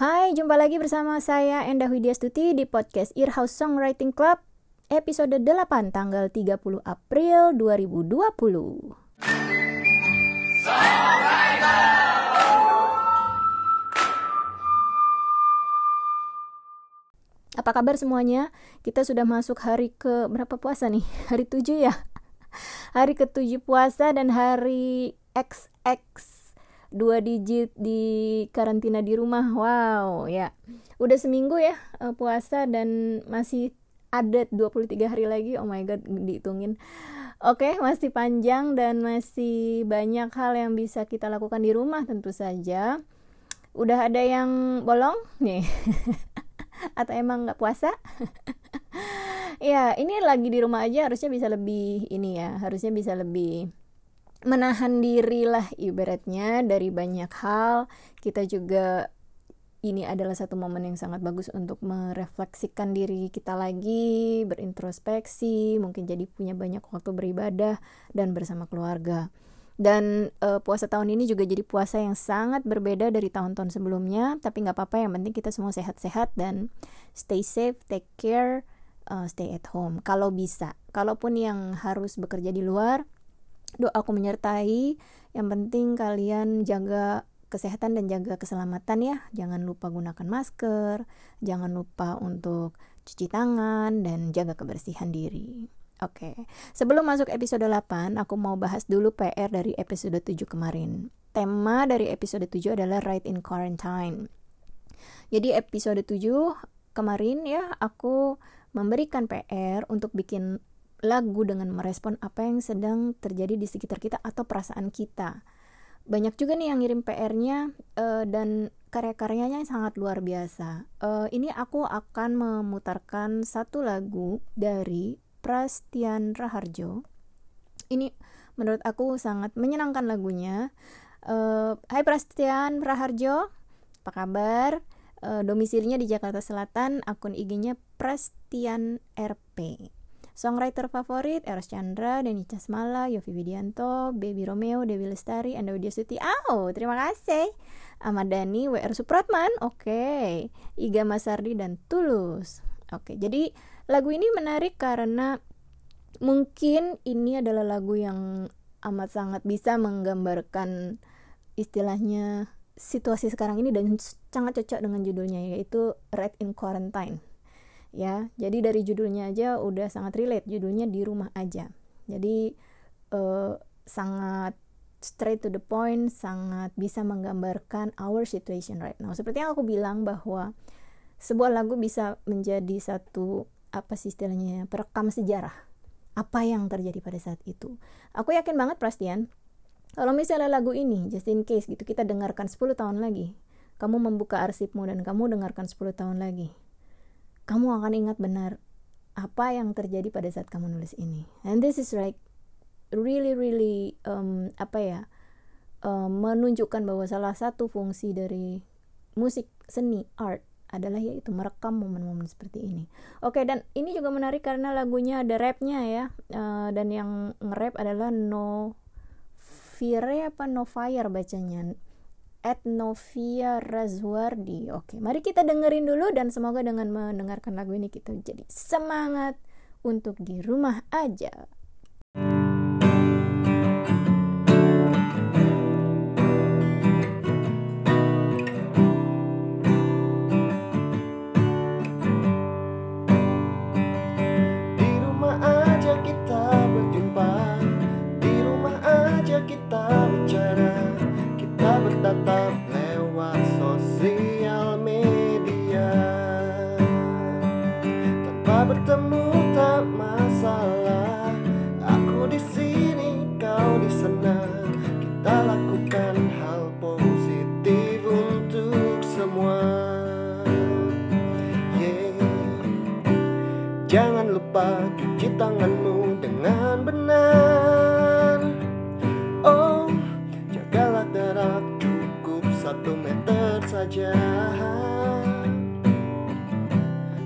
Hai, jumpa lagi bersama saya Endah Widya Stuti di podcast Earhouse Songwriting Club episode 8 tanggal 30 April 2020. Apa kabar semuanya? Kita sudah masuk hari ke berapa puasa nih? Hari 7 ya? Hari ke-7 puasa dan hari XX dua digit di karantina di rumah. Wow, ya. Udah seminggu ya eh, puasa dan masih ada 23 hari lagi. Oh my god, dihitungin. Oke, masih panjang dan masih banyak hal yang bisa kita lakukan di rumah tentu saja. Udah ada yang bolong nih. atau emang nggak puasa ya ini lagi di rumah aja harusnya bisa lebih ini ya harusnya bisa lebih menahan diri lah ibaratnya dari banyak hal kita juga ini adalah satu momen yang sangat bagus untuk merefleksikan diri kita lagi, berintrospeksi, mungkin jadi punya banyak waktu beribadah dan bersama keluarga. Dan uh, puasa tahun ini juga jadi puasa yang sangat berbeda dari tahun-tahun sebelumnya. Tapi nggak apa-apa, yang penting kita semua sehat-sehat dan stay safe, take care, uh, stay at home. Kalau bisa, kalaupun yang harus bekerja di luar, doa aku menyertai. Yang penting kalian jaga kesehatan dan jaga keselamatan ya. Jangan lupa gunakan masker, jangan lupa untuk cuci tangan dan jaga kebersihan diri. Oke, okay. sebelum masuk episode 8, aku mau bahas dulu PR dari episode 7 kemarin. Tema dari episode 7 adalah Right in Quarantine. Jadi episode 7 kemarin ya, aku memberikan PR untuk bikin lagu dengan merespon apa yang sedang terjadi di sekitar kita atau perasaan kita. Banyak juga nih yang ngirim PR-nya uh, dan karya-karyanya sangat luar biasa. Uh, ini aku akan memutarkan satu lagu dari Prastian Raharjo. Ini menurut aku sangat menyenangkan lagunya. Uh, Hai Prastian Raharjo, apa kabar? Uh, domisilinya di Jakarta Selatan, akun IG-nya Prastian RP. Songwriter favorit Eros Chandra, Denny Casmala, Yofi Widianto, Baby Romeo, Dewi Lestari, Anda Widya Suti. Oh, terima kasih. Ahmad Dhani, WR Supratman, oke. Okay. Iga Masardi dan Tulus. Oke, okay, jadi Lagu ini menarik karena mungkin ini adalah lagu yang amat sangat bisa menggambarkan istilahnya situasi sekarang ini dan sangat cocok dengan judulnya yaitu Red in Quarantine. Ya, jadi dari judulnya aja udah sangat relate. Judulnya di rumah aja. Jadi uh, sangat straight to the point, sangat bisa menggambarkan our situation right now. Seperti yang aku bilang bahwa sebuah lagu bisa menjadi satu apa sih istilahnya perekam sejarah apa yang terjadi pada saat itu aku yakin banget Prastian kalau misalnya lagu ini just in case gitu kita dengarkan 10 tahun lagi kamu membuka arsipmu dan kamu dengarkan 10 tahun lagi kamu akan ingat benar apa yang terjadi pada saat kamu nulis ini. And this is like really really um, apa ya um, menunjukkan bahwa salah satu fungsi dari musik seni art adalah yaitu merekam momen-momen seperti ini. Oke dan ini juga menarik karena lagunya ada rapnya ya uh, dan yang nge-rap adalah No Fire apa? No Fire bacanya at Novia Razwardi. Oke, mari kita dengerin dulu dan semoga dengan mendengarkan lagu ini kita jadi semangat untuk di rumah aja. saja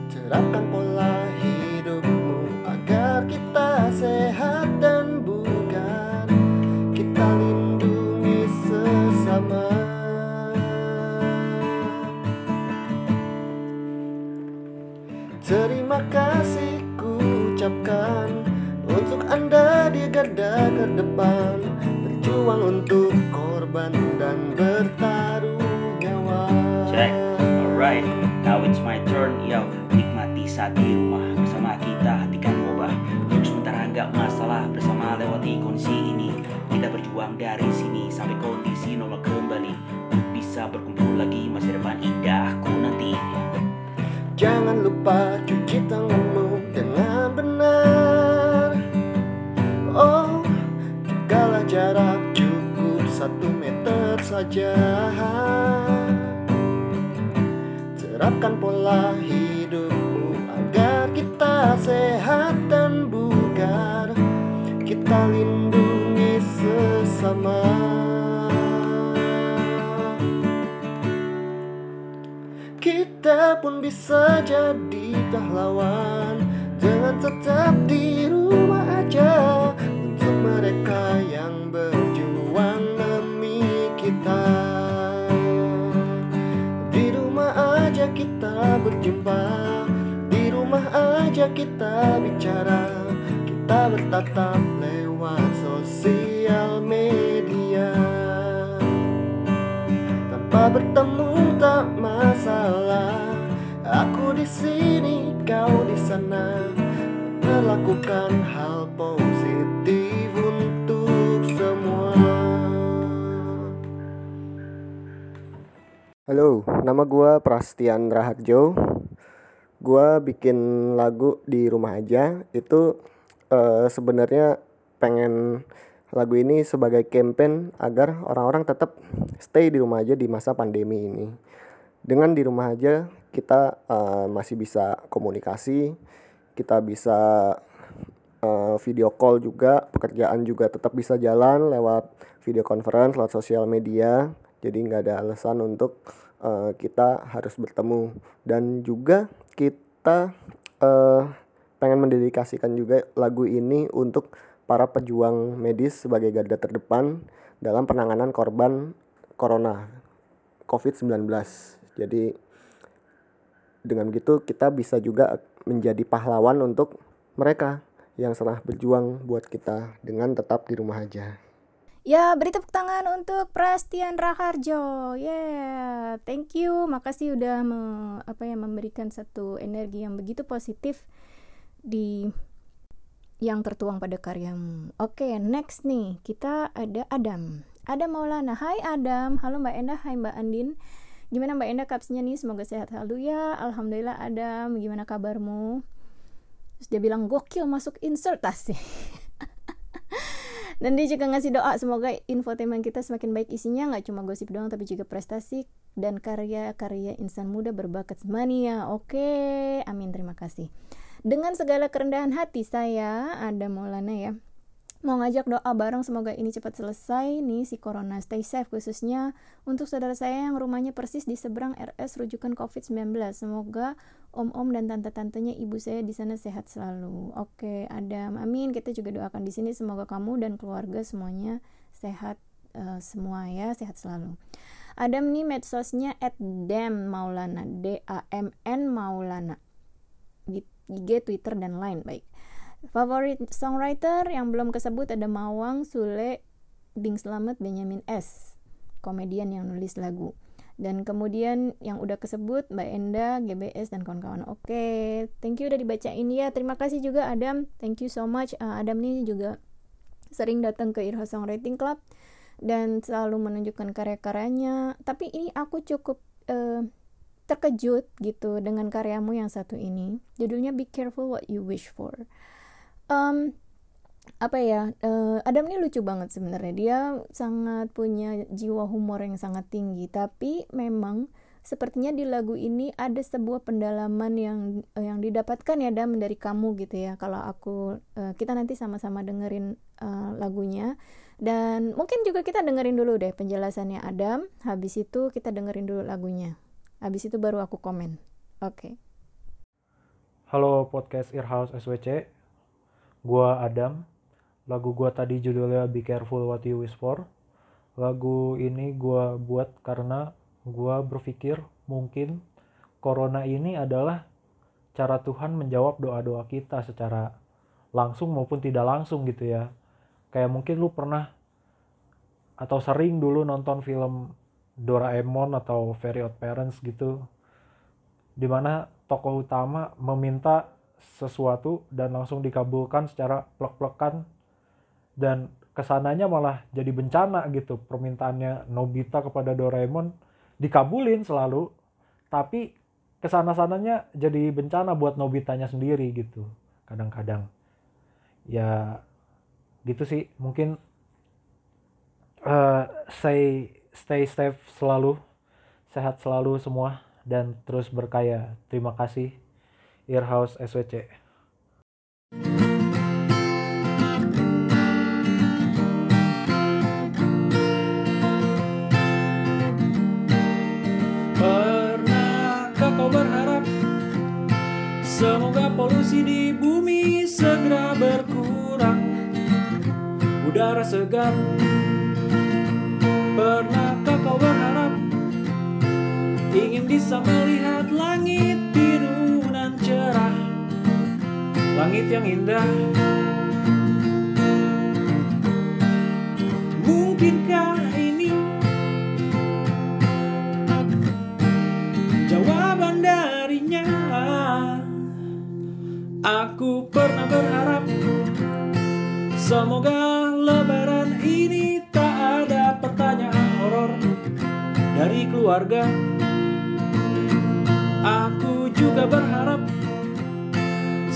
Terapkan pola hidupmu agar kita sehat dan bukan Kita lindungi sesama. Terima kasih ku ucapkan Untuk anda di garda terdepan. Berjuang untuk korban dan ber turn Yo, nikmati saat di rumah Bersama kita hatikan wabah Untuk sementara nggak masalah Bersama lewati kondisi ini Kita berjuang dari sini Sampai kondisi normal kembali. Bisa berkumpul lagi Masa depan indahku nanti. Jangan lupa cuci tanganmu dengan benar. Oh, jagalah jarak cukup satu meter saja Terapkan pola hidupmu agar kita sehat dan bugar. Kita lindungi sesama. Kita pun bisa jadi pahlawan. Dengan tetap di rumah aja Untuk mereka yang berjuang kita berjumpa. Di rumah aja kita bicara. Kita bertatap lewat sosial media. Tanpa bertemu tak masalah. Aku di sini, kau di sana. Melakukan hal positif Halo, nama gua Prastian Raharjo Gua bikin lagu di rumah aja Itu eh, sebenarnya pengen lagu ini sebagai campaign agar orang-orang tetap stay di rumah aja di masa pandemi ini. Dengan di rumah aja kita eh, masih bisa komunikasi, kita bisa eh, video call juga, pekerjaan juga tetap bisa jalan lewat video conference, lewat sosial media. Jadi nggak ada alasan untuk eh, kita harus bertemu dan juga kita eh, pengen mendedikasikan juga lagu ini untuk para pejuang medis sebagai garda terdepan dalam penanganan korban corona COVID-19. Jadi dengan begitu kita bisa juga menjadi pahlawan untuk mereka yang telah berjuang buat kita dengan tetap di rumah aja. Ya, beri tepuk tangan untuk Prastian Raharjo. Yeah, thank you. Makasih udah me, apa ya memberikan satu energi yang begitu positif di yang tertuang pada karyamu. Oke, next nih kita ada Adam. Adam Maulana. Hai Adam. Halo Mbak Enda. Hai Mbak Andin. Gimana Mbak Enda kapsinya nih? Semoga sehat selalu ya. Alhamdulillah Adam. Gimana kabarmu? Terus dia bilang gokil masuk insertasi. Dan dia juga ngasih doa semoga infotainment kita semakin baik isinya nggak cuma gosip doang tapi juga prestasi dan karya-karya insan muda berbakat mania. Oke, amin terima kasih. Dengan segala kerendahan hati saya, ada Maulana ya, mau ngajak doa bareng semoga ini cepat selesai nih si corona stay safe khususnya untuk saudara saya yang rumahnya persis di seberang RS rujukan COVID-19. Semoga om-om dan tante-tantenya ibu saya di sana sehat selalu. Oke, Adam. Amin. Kita juga doakan di sini semoga kamu dan keluarga semuanya sehat uh, semua ya, sehat selalu. Adam nih medsosnya at dem maulana d a m n maulana gitu IG, Twitter, dan lain baik. Favorit songwriter yang belum kesebut ada Mawang, Sule, Ding Slamet, Benjamin S. Komedian yang nulis lagu. Dan kemudian yang udah kesebut Mbak Enda, GBS, dan kawan-kawan. Oke, okay. thank you udah dibacain ya. Terima kasih juga Adam. Thank you so much. Uh, Adam ini juga sering datang ke Irha Songwriting Club dan selalu menunjukkan karya-karyanya. Tapi ini aku cukup uh, terkejut gitu dengan karyamu yang satu ini. Judulnya Be Careful What You Wish For. Um, apa ya? Uh, Adam ini lucu banget sebenarnya. Dia sangat punya jiwa humor yang sangat tinggi, tapi memang sepertinya di lagu ini ada sebuah pendalaman yang uh, yang didapatkan ya Adam dari kamu gitu ya. Kalau aku uh, kita nanti sama-sama dengerin uh, lagunya dan mungkin juga kita dengerin dulu deh penjelasannya Adam. Habis itu kita dengerin dulu lagunya. Habis itu baru aku komen. Oke. Okay. Halo podcast Earhouse SWC. Gua Adam. Lagu gua tadi judulnya Be Careful What You Wish For. Lagu ini gua buat karena gua berpikir mungkin corona ini adalah cara Tuhan menjawab doa-doa kita secara langsung maupun tidak langsung gitu ya kayak mungkin lu pernah atau sering dulu nonton film Doraemon atau Very Odd Parents gitu di mana tokoh utama meminta sesuatu dan langsung dikabulkan secara plek-plekan. Dan ke sananya malah jadi bencana gitu permintaannya Nobita kepada Doraemon dikabulin selalu tapi ke sana sananya jadi bencana buat Nobitanya sendiri gitu kadang-kadang. Ya gitu sih mungkin uh, stay stay safe selalu sehat selalu semua dan terus berkaya terima kasih Earhouse SWC Semoga polusi di bumi segera berkurang? Udara segar. Pernahkah kau berharap Ingin bisa melihat langit Langit yang indah. Mungkinkah ini Jawaban darinya? Aku pernah berharap Semoga lebaran ini tak ada pertanyaan horor dari keluarga. Aku juga berharap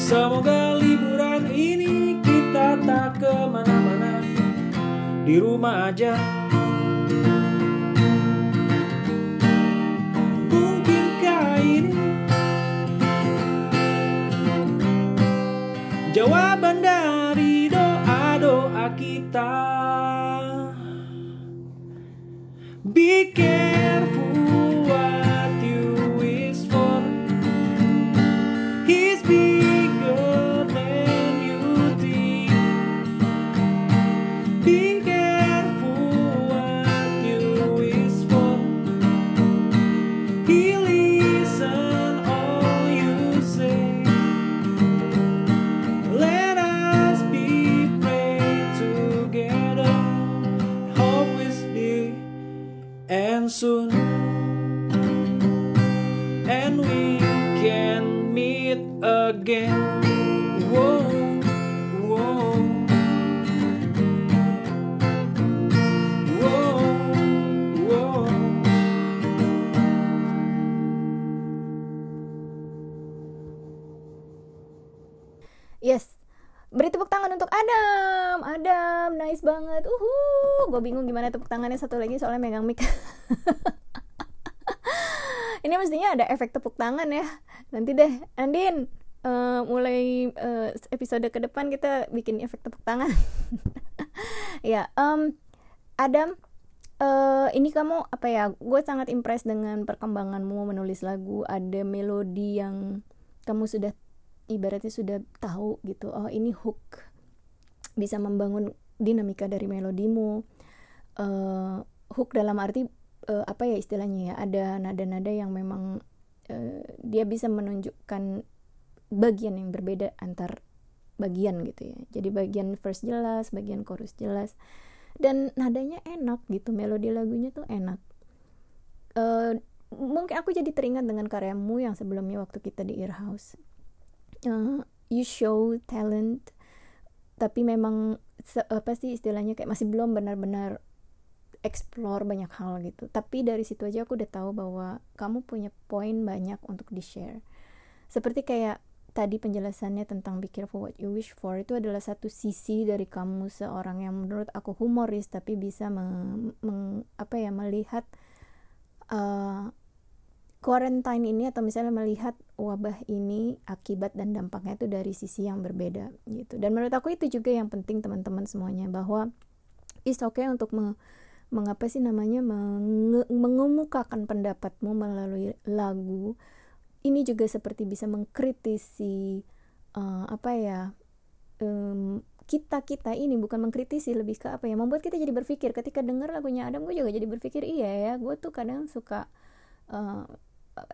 Semoga liburan ini kita tak ke mana-mana. Di rumah aja. Jawaban dari doa-doa kita. Be careful Adam. Adam, nice banget. Uhu, gue bingung gimana tepuk tangannya satu lagi soalnya megang mic. Ini mestinya ada efek tepuk tangan ya. Nanti deh, Andin, eh, mulai eh, episode ke depan kita bikin efek tepuk tangan. ya, em, Adam, eh, ini kamu apa ya? Gue sangat impress dengan perkembanganmu menulis lagu. Ada melodi yang kamu sudah ibaratnya sudah tahu gitu oh ini hook bisa membangun dinamika dari melodimu. Eh, hook dalam arti eh, apa ya istilahnya ya ada nada-nada yang memang eh, dia bisa menunjukkan bagian yang berbeda antar bagian gitu ya. Jadi bagian verse jelas bagian chorus jelas dan nadanya enak gitu melodi lagunya tuh enak. Eh, mungkin aku jadi teringat dengan karyamu yang sebelumnya waktu kita di Earhouse. Uh, you show talent tapi memang apa sih istilahnya kayak masih belum benar-benar explore banyak hal gitu. Tapi dari situ aja aku udah tahu bahwa kamu punya poin banyak untuk di share seperti kayak tadi penjelasannya tentang be careful what you wish for itu adalah satu sisi dari kamu seorang yang menurut aku humoris tapi bisa meng, meng- apa ya melihat uh, quarantine ini atau misalnya melihat wabah ini akibat dan dampaknya itu dari sisi yang berbeda gitu. Dan menurut aku itu juga yang penting teman-teman semuanya bahwa is okay untuk me- mengapa sih namanya menge- mengemukakan pendapatmu melalui lagu. Ini juga seperti bisa mengkritisi eh, apa ya kita kita ini bukan mengkritisi lebih ke apa ya membuat kita jadi berpikir. Ketika dengar lagunya Adam gue juga jadi berpikir iya ya gue tuh kadang suka eh,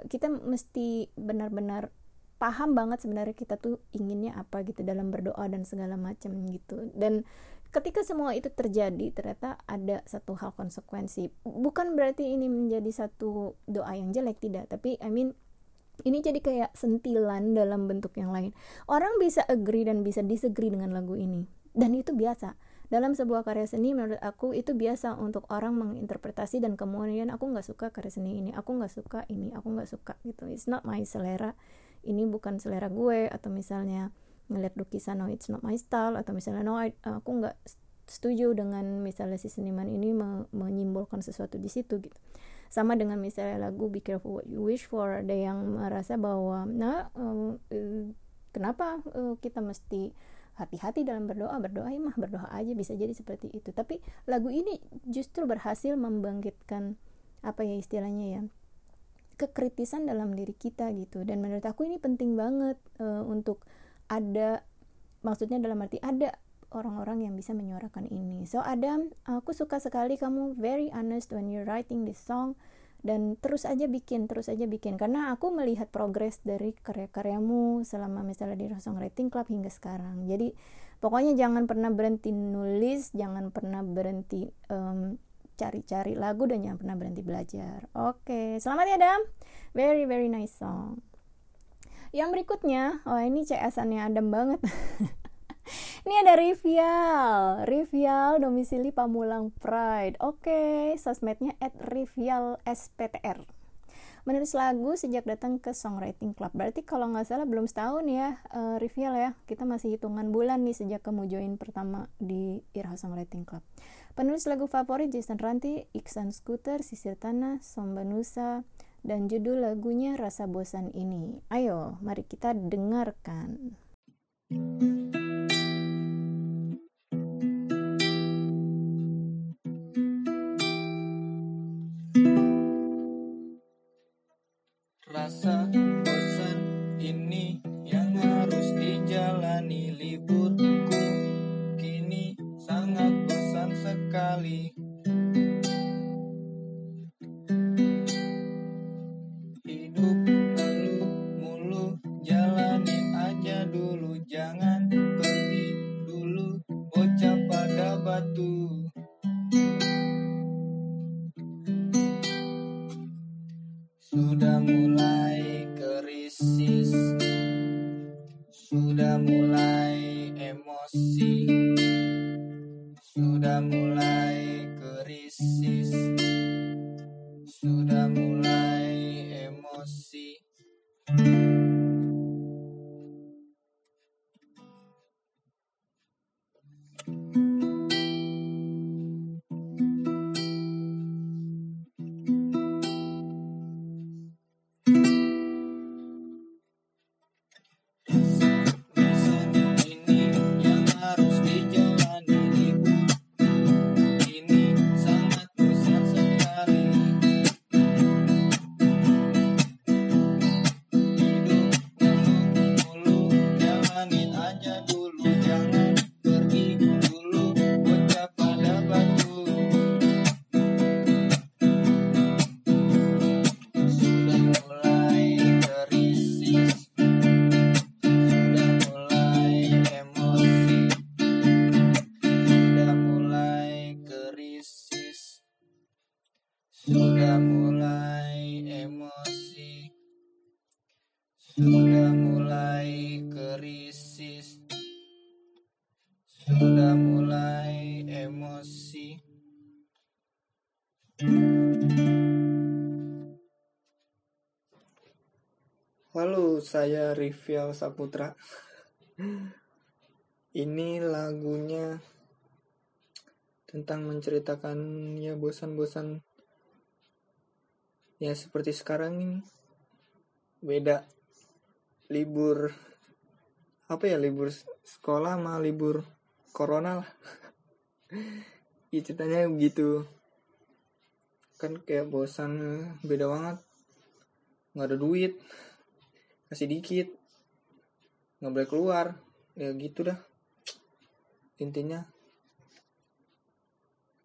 kita mesti benar-benar paham banget sebenarnya kita tuh inginnya apa gitu dalam berdoa dan segala macam gitu. Dan ketika semua itu terjadi ternyata ada satu hal konsekuensi. Bukan berarti ini menjadi satu doa yang jelek tidak. Tapi I mean ini jadi kayak sentilan dalam bentuk yang lain. Orang bisa agree dan bisa disagree dengan lagu ini. Dan itu biasa dalam sebuah karya seni menurut aku itu biasa untuk orang menginterpretasi dan kemudian aku nggak suka karya seni ini aku nggak suka ini aku nggak suka gitu. It's not my selera. Ini bukan selera gue atau misalnya ngeliat lukisan no it's not my style atau misalnya no I, aku nggak setuju dengan misalnya si seniman ini me menyimbolkan sesuatu di situ gitu. Sama dengan misalnya lagu Be Careful What You Wish For ada yang merasa bahwa nah uh, kenapa uh, kita mesti hati-hati dalam berdoa berdoa ya mah berdoa aja bisa jadi seperti itu. Tapi lagu ini justru berhasil membangkitkan apa ya istilahnya ya kekritisan dalam diri kita gitu. Dan menurut aku ini penting banget uh, untuk ada maksudnya dalam arti ada orang-orang yang bisa menyuarakan ini. So Adam, aku suka sekali kamu very honest when you're writing this song dan terus aja bikin, terus aja bikin karena aku melihat progres dari karya-karyamu selama misalnya di Songwriting Club hingga sekarang. Jadi pokoknya jangan pernah berhenti nulis, jangan pernah berhenti um, cari-cari lagu dan jangan pernah berhenti belajar. Oke, okay. selamat ya Adam. Very very nice song. Yang berikutnya, oh ini CS-annya Adam banget. ini ada Rivial, Rivial domisili Pamulang Pride. Oke, sosmednya at Rivial SPTR. Menulis lagu sejak datang ke Songwriting Club. Berarti kalau nggak salah belum setahun ya, uh, Rivial ya. Kita masih hitungan bulan nih sejak kamu join pertama di Irha Songwriting Club. Penulis lagu favorit Jason Ranti, Iksan Scooter, Sisir Tanah, Somba Nusa, dan judul lagunya Rasa Bosan ini. Ayo, mari kita dengarkan. Rasa saya Rivial Saputra. Ini lagunya tentang menceritakan ya bosan-bosan. Ya seperti sekarang ini. Beda. Libur apa ya libur sekolah sama libur corona lah. Ya ceritanya begitu. Kan kayak bosan beda banget. Nggak ada duit masih dikit nggak boleh keluar ya gitu dah intinya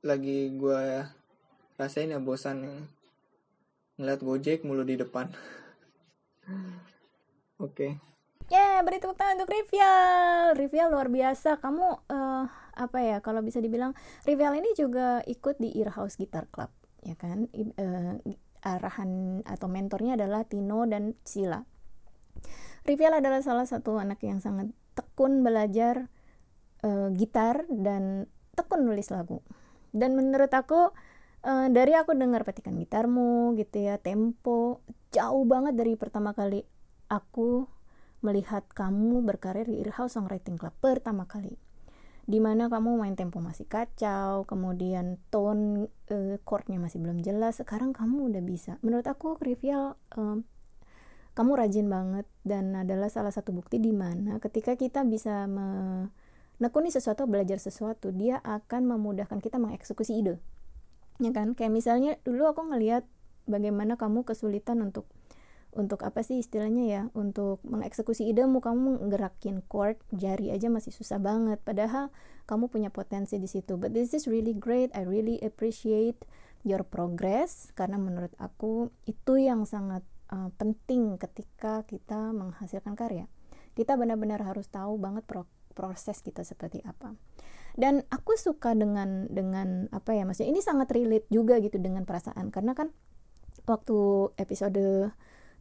lagi gue rasain ya bosan ngeliat gojek mulu di depan Oke. Ya, beri tepuk tangan untuk Rivial. Rivial luar biasa. Kamu eh, apa ya? Kalau bisa dibilang Rivial ini juga ikut di Earhouse Guitar Club, ya kan? I- eh, arahan atau mentornya adalah Tino dan Sila. Rivial adalah salah satu anak yang sangat tekun belajar eh, gitar dan tekun nulis lagu. Dan menurut aku eh, dari aku dengar petikan gitarmu gitu ya, tempo jauh banget dari pertama kali aku melihat kamu berkarir di Earhouse Songwriting Club pertama kali di mana kamu main tempo masih kacau kemudian tone eh, chordnya masih belum jelas sekarang kamu udah bisa menurut aku Rivial em, kamu rajin banget dan adalah salah satu bukti di mana ketika kita bisa menekuni sesuatu belajar sesuatu dia akan memudahkan kita mengeksekusi ide. Ya kan? Kayak misalnya dulu aku ngelihat bagaimana kamu kesulitan untuk untuk apa sih istilahnya ya? Untuk mengeksekusi idemu kamu gerakin chord jari aja masih susah banget. Padahal kamu punya potensi di situ. But this is really great. I really appreciate your progress. Karena menurut aku itu yang sangat uh, penting ketika kita menghasilkan karya. Kita benar-benar harus tahu banget pro- proses kita seperti apa. Dan aku suka dengan dengan apa ya maksudnya ini sangat relate juga gitu dengan perasaan. Karena kan waktu episode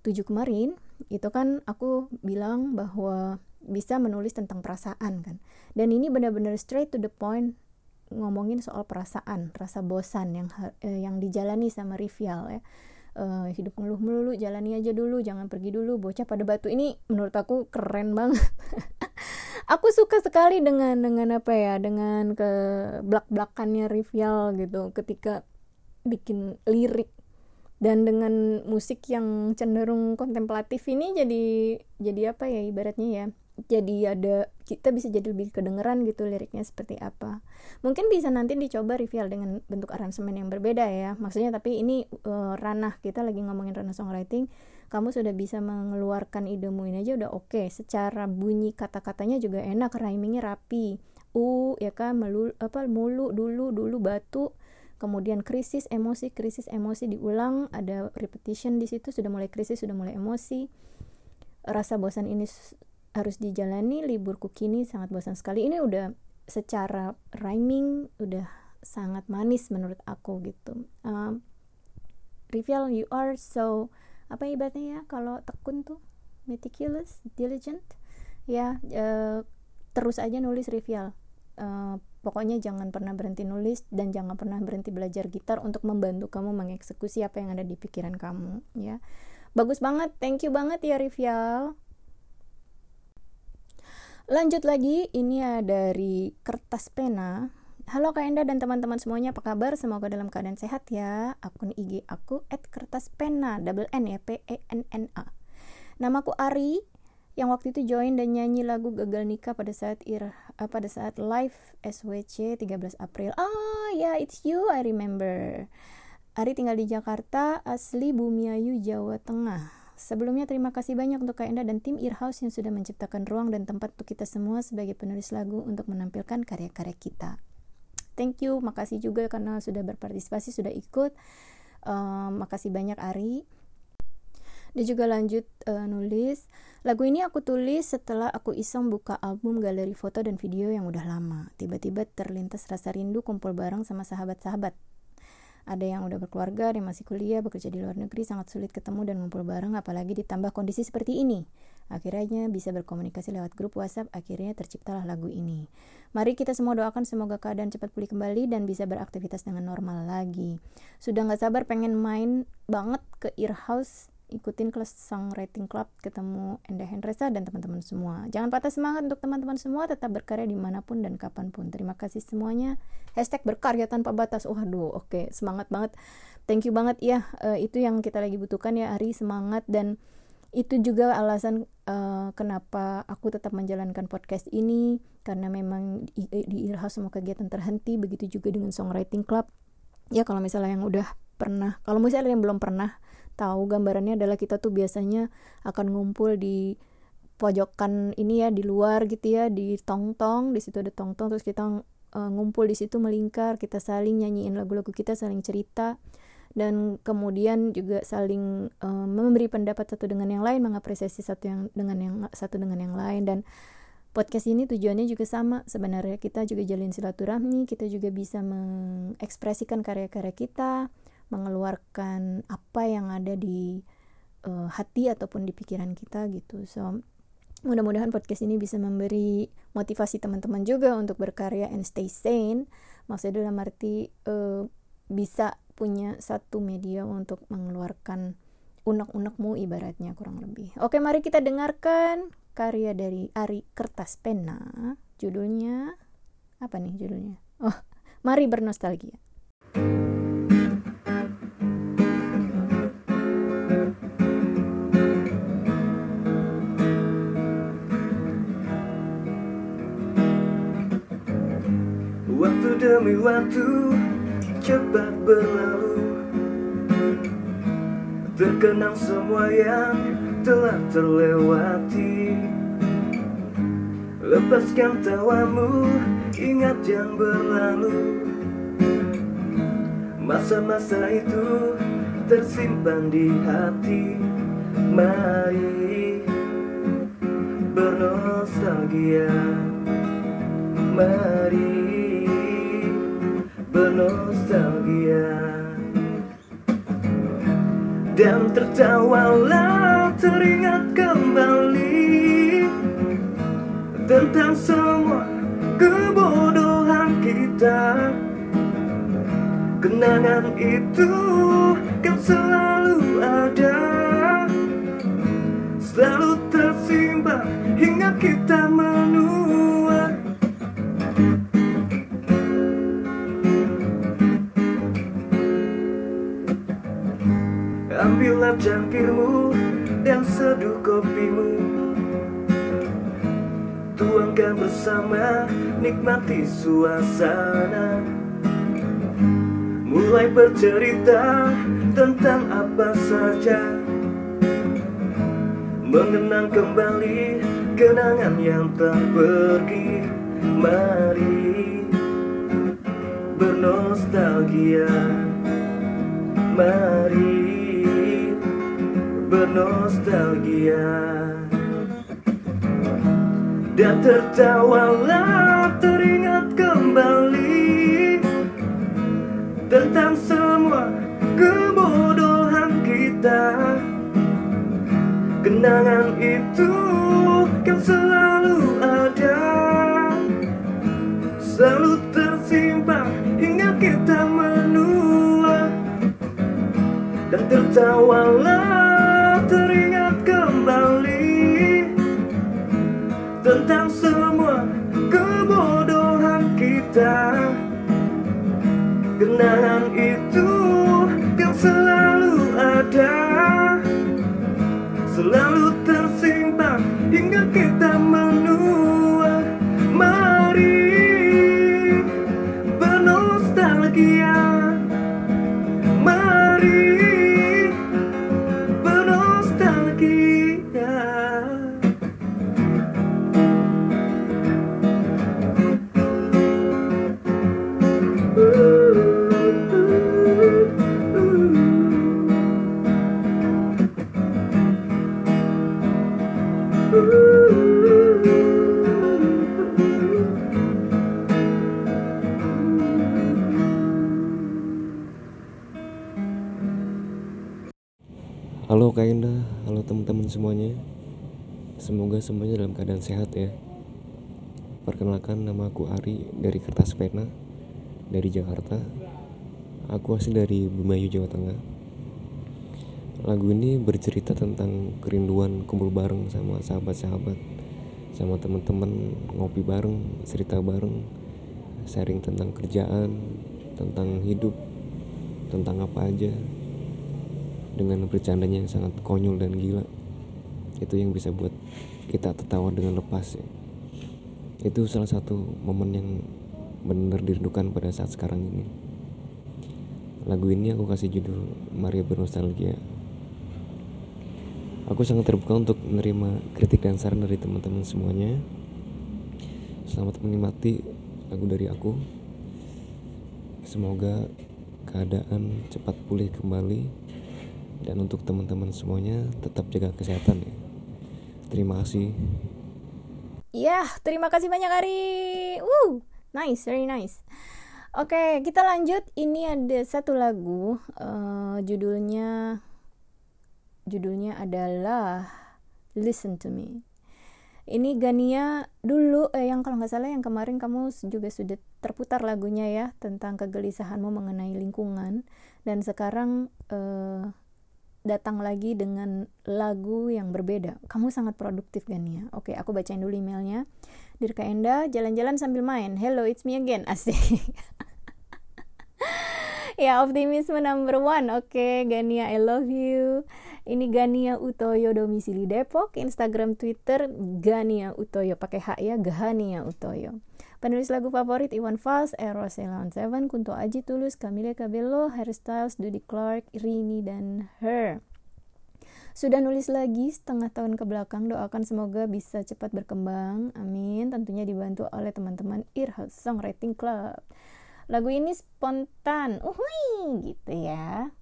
7 kemarin itu kan aku bilang bahwa bisa menulis tentang perasaan kan. Dan ini benar-benar straight to the point ngomongin soal perasaan rasa bosan yang eh, yang dijalani sama Rivial ya Eh, hidup ngeluh melulu jalani aja dulu jangan pergi dulu. Bocah pada batu ini menurut aku keren banget. Aku suka sekali dengan dengan apa ya dengan ke belak belakannya Rivial gitu ketika bikin lirik. Dan dengan musik yang cenderung kontemplatif ini jadi jadi apa ya ibaratnya ya jadi ada kita bisa jadi lebih kedengeran gitu liriknya seperti apa. Mungkin bisa nanti dicoba Rivial dengan bentuk aransemen yang berbeda ya. Maksudnya tapi ini eh, ranah kita lagi ngomongin ranah songwriting kamu sudah bisa mengeluarkan idemu ini aja udah oke. Secara bunyi kata-katanya juga enak rhymingnya rapi. U ya kan melu apa mulu dulu dulu batu. Kemudian krisis emosi krisis emosi diulang. Ada repetition di situ sudah mulai krisis sudah mulai emosi. Rasa bosan ini harus dijalani liburku kini sangat bosan sekali. Ini udah secara rhyming udah sangat manis menurut aku gitu. Um, Rivial you are so apa ibaratnya ya kalau tekun tuh meticulous diligent. Ya eh, terus aja nulis Rivial. Eh, pokoknya jangan pernah berhenti nulis dan jangan pernah berhenti belajar gitar untuk membantu kamu mengeksekusi apa yang ada di pikiran kamu ya. Bagus banget thank you banget ya Rivial lanjut lagi ini ada dari kertas pena Halo Kak Enda dan teman-teman semuanya apa kabar? Semoga dalam keadaan sehat ya. Akun IG aku @kertaspena double N ya P E N N A. Namaku Ari yang waktu itu join dan nyanyi lagu Gagal Nikah pada saat ir ah, pada saat live SWC 13 April. Ah, ya it's you I remember. Ari tinggal di Jakarta, asli Bumiayu, Jawa Tengah. Sebelumnya terima kasih banyak untuk Kak Enda dan tim Earhouse yang sudah menciptakan ruang dan tempat untuk kita semua sebagai penulis lagu untuk menampilkan karya-karya kita. Thank you, makasih juga karena sudah berpartisipasi, sudah ikut. Um, makasih banyak Ari. Dia juga lanjut eh, nulis, lagu ini aku tulis setelah aku iseng buka album galeri foto dan video yang udah lama. Tiba-tiba terlintas rasa rindu kumpul bareng sama sahabat-sahabat. Ada yang udah berkeluarga, ada yang masih kuliah, bekerja di luar negeri, sangat sulit ketemu dan ngumpul bareng, apalagi ditambah kondisi seperti ini. Akhirnya bisa berkomunikasi lewat grup WhatsApp, akhirnya terciptalah lagu ini. Mari kita semua doakan semoga keadaan cepat pulih kembali dan bisa beraktivitas dengan normal lagi. Sudah nggak sabar pengen main banget ke Earhouse ikutin kelas songwriting club ketemu Enda Hendresa dan teman-teman semua. Jangan patah semangat untuk teman-teman semua tetap berkarya di mana pun dan kapan pun. Terima kasih semuanya. Hashtag berkarya tanpa batas. Waduh oke okay. semangat banget. Thank you banget. Ya uh, itu yang kita lagi butuhkan ya Ari semangat. Dan itu juga alasan uh, kenapa aku tetap menjalankan podcast ini. Karena memang di, di Irhouse semua kegiatan terhenti. Begitu juga dengan songwriting club. Ya kalau misalnya yang udah pernah kalau misalnya yang belum pernah tahu gambarannya adalah kita tuh biasanya akan ngumpul di pojokan ini ya di luar gitu ya di tong-tong di situ ada tong-tong terus kita uh, ngumpul di situ melingkar kita saling nyanyiin lagu-lagu kita saling cerita dan kemudian juga saling uh, memberi pendapat satu dengan yang lain mengapresiasi satu yang dengan yang satu dengan yang lain dan podcast ini tujuannya juga sama. Sebenarnya kita juga jalin silaturahmi kita juga bisa mengekspresikan karya-karya kita mengeluarkan apa yang ada di uh, hati ataupun di pikiran kita gitu. So mudah-mudahan podcast ini bisa memberi motivasi teman-teman juga untuk berkarya and stay sane. Maksudnya dalam arti uh, bisa punya satu media untuk mengeluarkan unek-unekmu ibaratnya kurang lebih. Oke mari kita dengarkan karya dari Ari Kertas Pena judulnya apa nih judulnya? Oh mari bernostalgia demi waktu cepat berlalu. Terkenang semua yang telah terlewati. Lepaskan tawamu, ingat yang berlalu. Masa-masa itu tersimpan di hati. Mari bernostalgia. Mari Dan tertawalah teringat kembali Tentang semua kebodohan kita. Kenangan itu kan selalu ada Selalu tersimpan hingga kita menua cangkirmu dan seduh kopimu. Tuangkan bersama, nikmati suasana. Mulai bercerita tentang apa saja. Mengenang kembali kenangan yang tak pergi. Mari bernostalgia. Mari bernostalgia Dan tertawalah teringat kembali Tentang semua kebodohan kita. Kenangan itu kan selalu ada Selalu tersimpan hingga kita menua. Dan tertawalah teringat kembali Tentang semua kebodohan kita. Kenangan itu yang selalu semuanya dalam keadaan sehat ya. Perkenalkan nama aku Ari dari Kertas Pena Dari Jakarta. Aku asli dari Bumayu, Jawa Tengah. Lagu ini bercerita tentang kerinduan kumpul bareng sama sahabat-sahabat Sama teman-teman ngopi bareng, cerita bareng Sharing tentang kerjaan, tentang hidup, tentang apa aja dengan bercandanya yang sangat konyol dan gila. Itu yang bisa buat kita tertawa dengan lepas ya. itu salah satu momen yang benar dirindukan pada saat sekarang ini. Lagu ini aku kasih judul Maria Bernostalgia. Aku sangat terbuka untuk menerima kritik dan saran dari teman-teman semuanya. Selamat menikmati lagu dari aku. Semoga keadaan cepat pulih kembali. Dan untuk teman-teman semuanya tetap jaga kesehatan ya terima kasih Ya, terima kasih banyak Ari. Woo, nice, very nice. Oke, kita lanjut. Ini ada satu lagu, uh, judulnya judulnya adalah Listen to Me. Ini Gania dulu, eh, yang kalau nggak salah yang kemarin kamu juga sudah terputar lagunya ya tentang kegelisahanmu mengenai lingkungan dan sekarang uh, datang lagi dengan lagu yang berbeda. Kamu sangat produktif ya? Oke, aku bacain dulu emailnya. Dirka Enda, jalan-jalan sambil main. Hello, it's me again. Asik. ya, optimisme number one. Oke, Gania, I love you. Ini Gania Utoyo domisili Depok, Instagram, Twitter Gania Utoyo pakai H ya, Gania Utoyo. Penulis lagu favorit Iwan Fals, Eros Elon Seven, Kunto Aji Tulus, Camille Cabello, Harry Styles, Dudi Clark, Rini, dan Her. Sudah nulis lagi setengah tahun ke belakang, doakan semoga bisa cepat berkembang. Amin. Tentunya dibantu oleh teman-teman Irha Songwriting Club. Lagu ini spontan, uhui, gitu ya.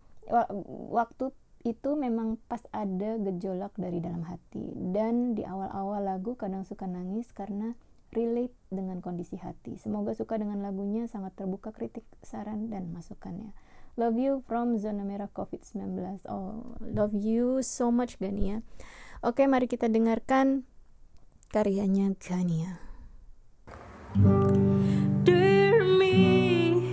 Waktu itu memang pas ada gejolak dari dalam hati dan di awal-awal lagu kadang suka nangis karena relate dengan kondisi hati. Semoga suka dengan lagunya, sangat terbuka kritik, saran, dan masukannya. Love you from Zona Merah COVID-19. Oh, love you so much Gania. Oke, mari kita dengarkan karyanya Gania. Dear me,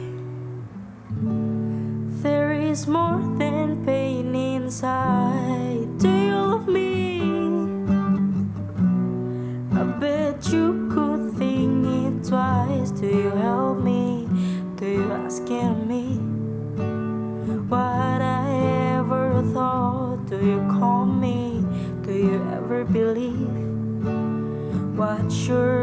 there is more than pain inside. Do you love me? I bet you twice. Do you help me? Do you ask me? What I ever thought? Do you call me? Do you ever believe what sure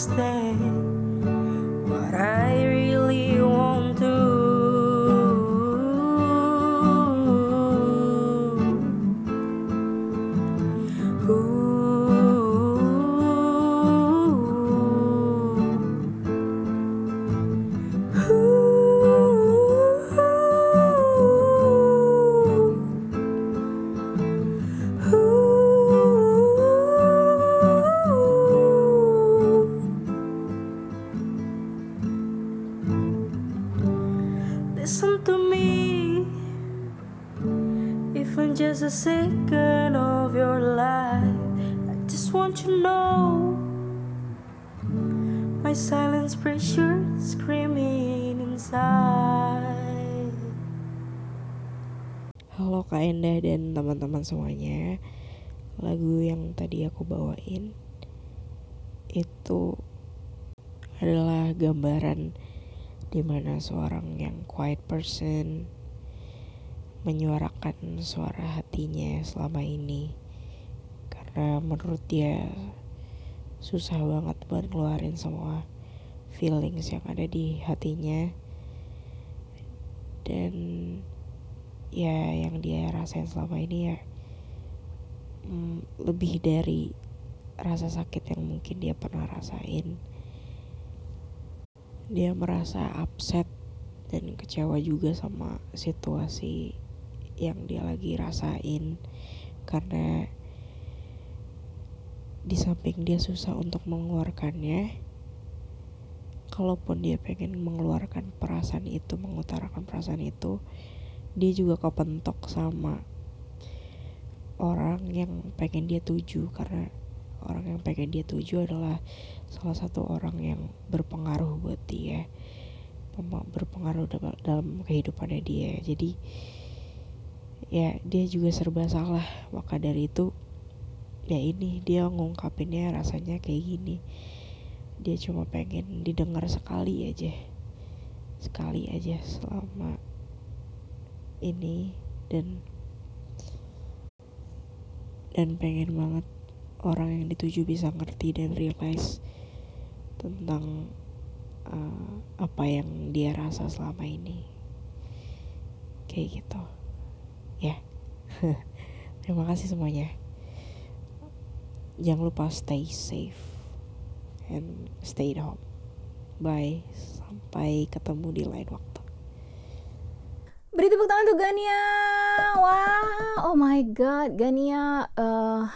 stay. Semuanya. Lagu yang tadi aku bawain Itu adalah gambaran di mana seorang yang quiet person menyuarakan suara hatinya selama ini. Karena menurut dia susah banget buat ngeluarin semua feelings yang ada di hatinya. Dan ya yang dia rasain selama ini ya mm, lebih dari rasa sakit yang mungkin dia pernah rasain. Dia merasa upset dan kecewa juga sama situasi yang dia lagi rasain. Karena di samping dia susah untuk mengeluarkannya kalaupun dia pengen mengeluarkan perasaan itu mengutarakan perasaan itu dia juga kepentok sama orang yang pengen dia tuju karena orang yang pengen dia tuju adalah salah satu orang yang berpengaruh buat dia berpengaruh dalam kehidupannya dia. Jadi ya dia juga serba salah. Maka dari itu ya ini dia ngungkapinnya rasanya kayak gini. Dia cuma pengen didengar sekali aja sekali aja selama ini dan dan pengen banget orang yang dituju bisa ngerti dan realize tentang uh, apa yang dia rasa selama ini. Kayak gitu. Ya. Yeah. terima kasih semuanya. Jangan lupa stay safe and stay at home. Bye. Sampai ketemu di lain waktu beri tepuk tangan untuk Gania. Wow oh my god Gania uh,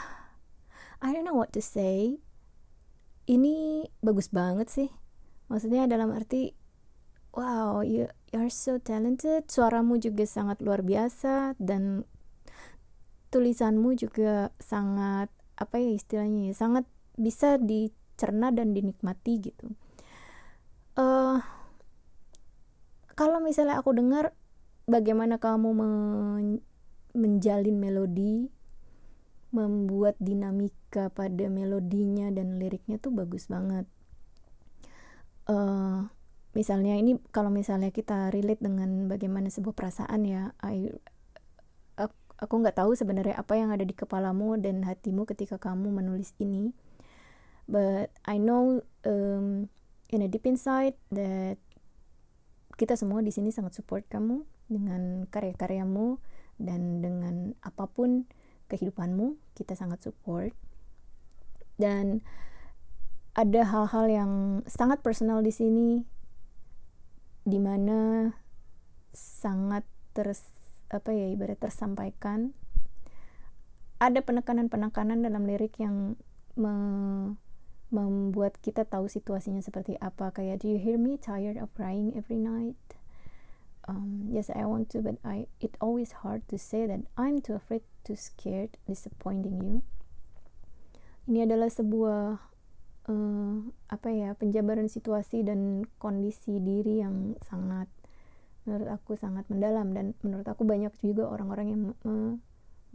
I don't know what to say. Ini bagus banget sih. Maksudnya dalam arti wow you, you are so talented. Suaramu juga sangat luar biasa dan tulisanmu juga sangat apa ya istilahnya ya sangat bisa dicerna dan dinikmati gitu. Uh, kalau misalnya aku dengar bagaimana kamu men menjalin melodi membuat dinamika pada melodinya dan liriknya tuh bagus banget. Uh, misalnya ini kalau misalnya kita relate dengan bagaimana sebuah perasaan ya I, aku nggak tahu sebenarnya apa yang ada di kepalamu dan hatimu ketika kamu menulis ini. But I know um, in a deep inside that kita semua di sini sangat support kamu dengan karya-karyamu dan dengan apa pun kehidupanmu kita sangat support. Dan ada hal-hal yang sangat personal di sini di mana sangat ters apa ya ibarat tersampaikan. Ada penekanan-penekanan dalam lirik yang me, membuat kita tahu situasinya seperti apa. Kayak do you hear me tired of crying every night um, yes I want to but I it always hard to say that I'm too afraid too scared disappointing you. Ini adalah sebuah uh, apa ya penjabaran situasi dan kondisi diri yang sangat menurut aku sangat mendalam dan menurut aku banyak juga orang-orang yang me,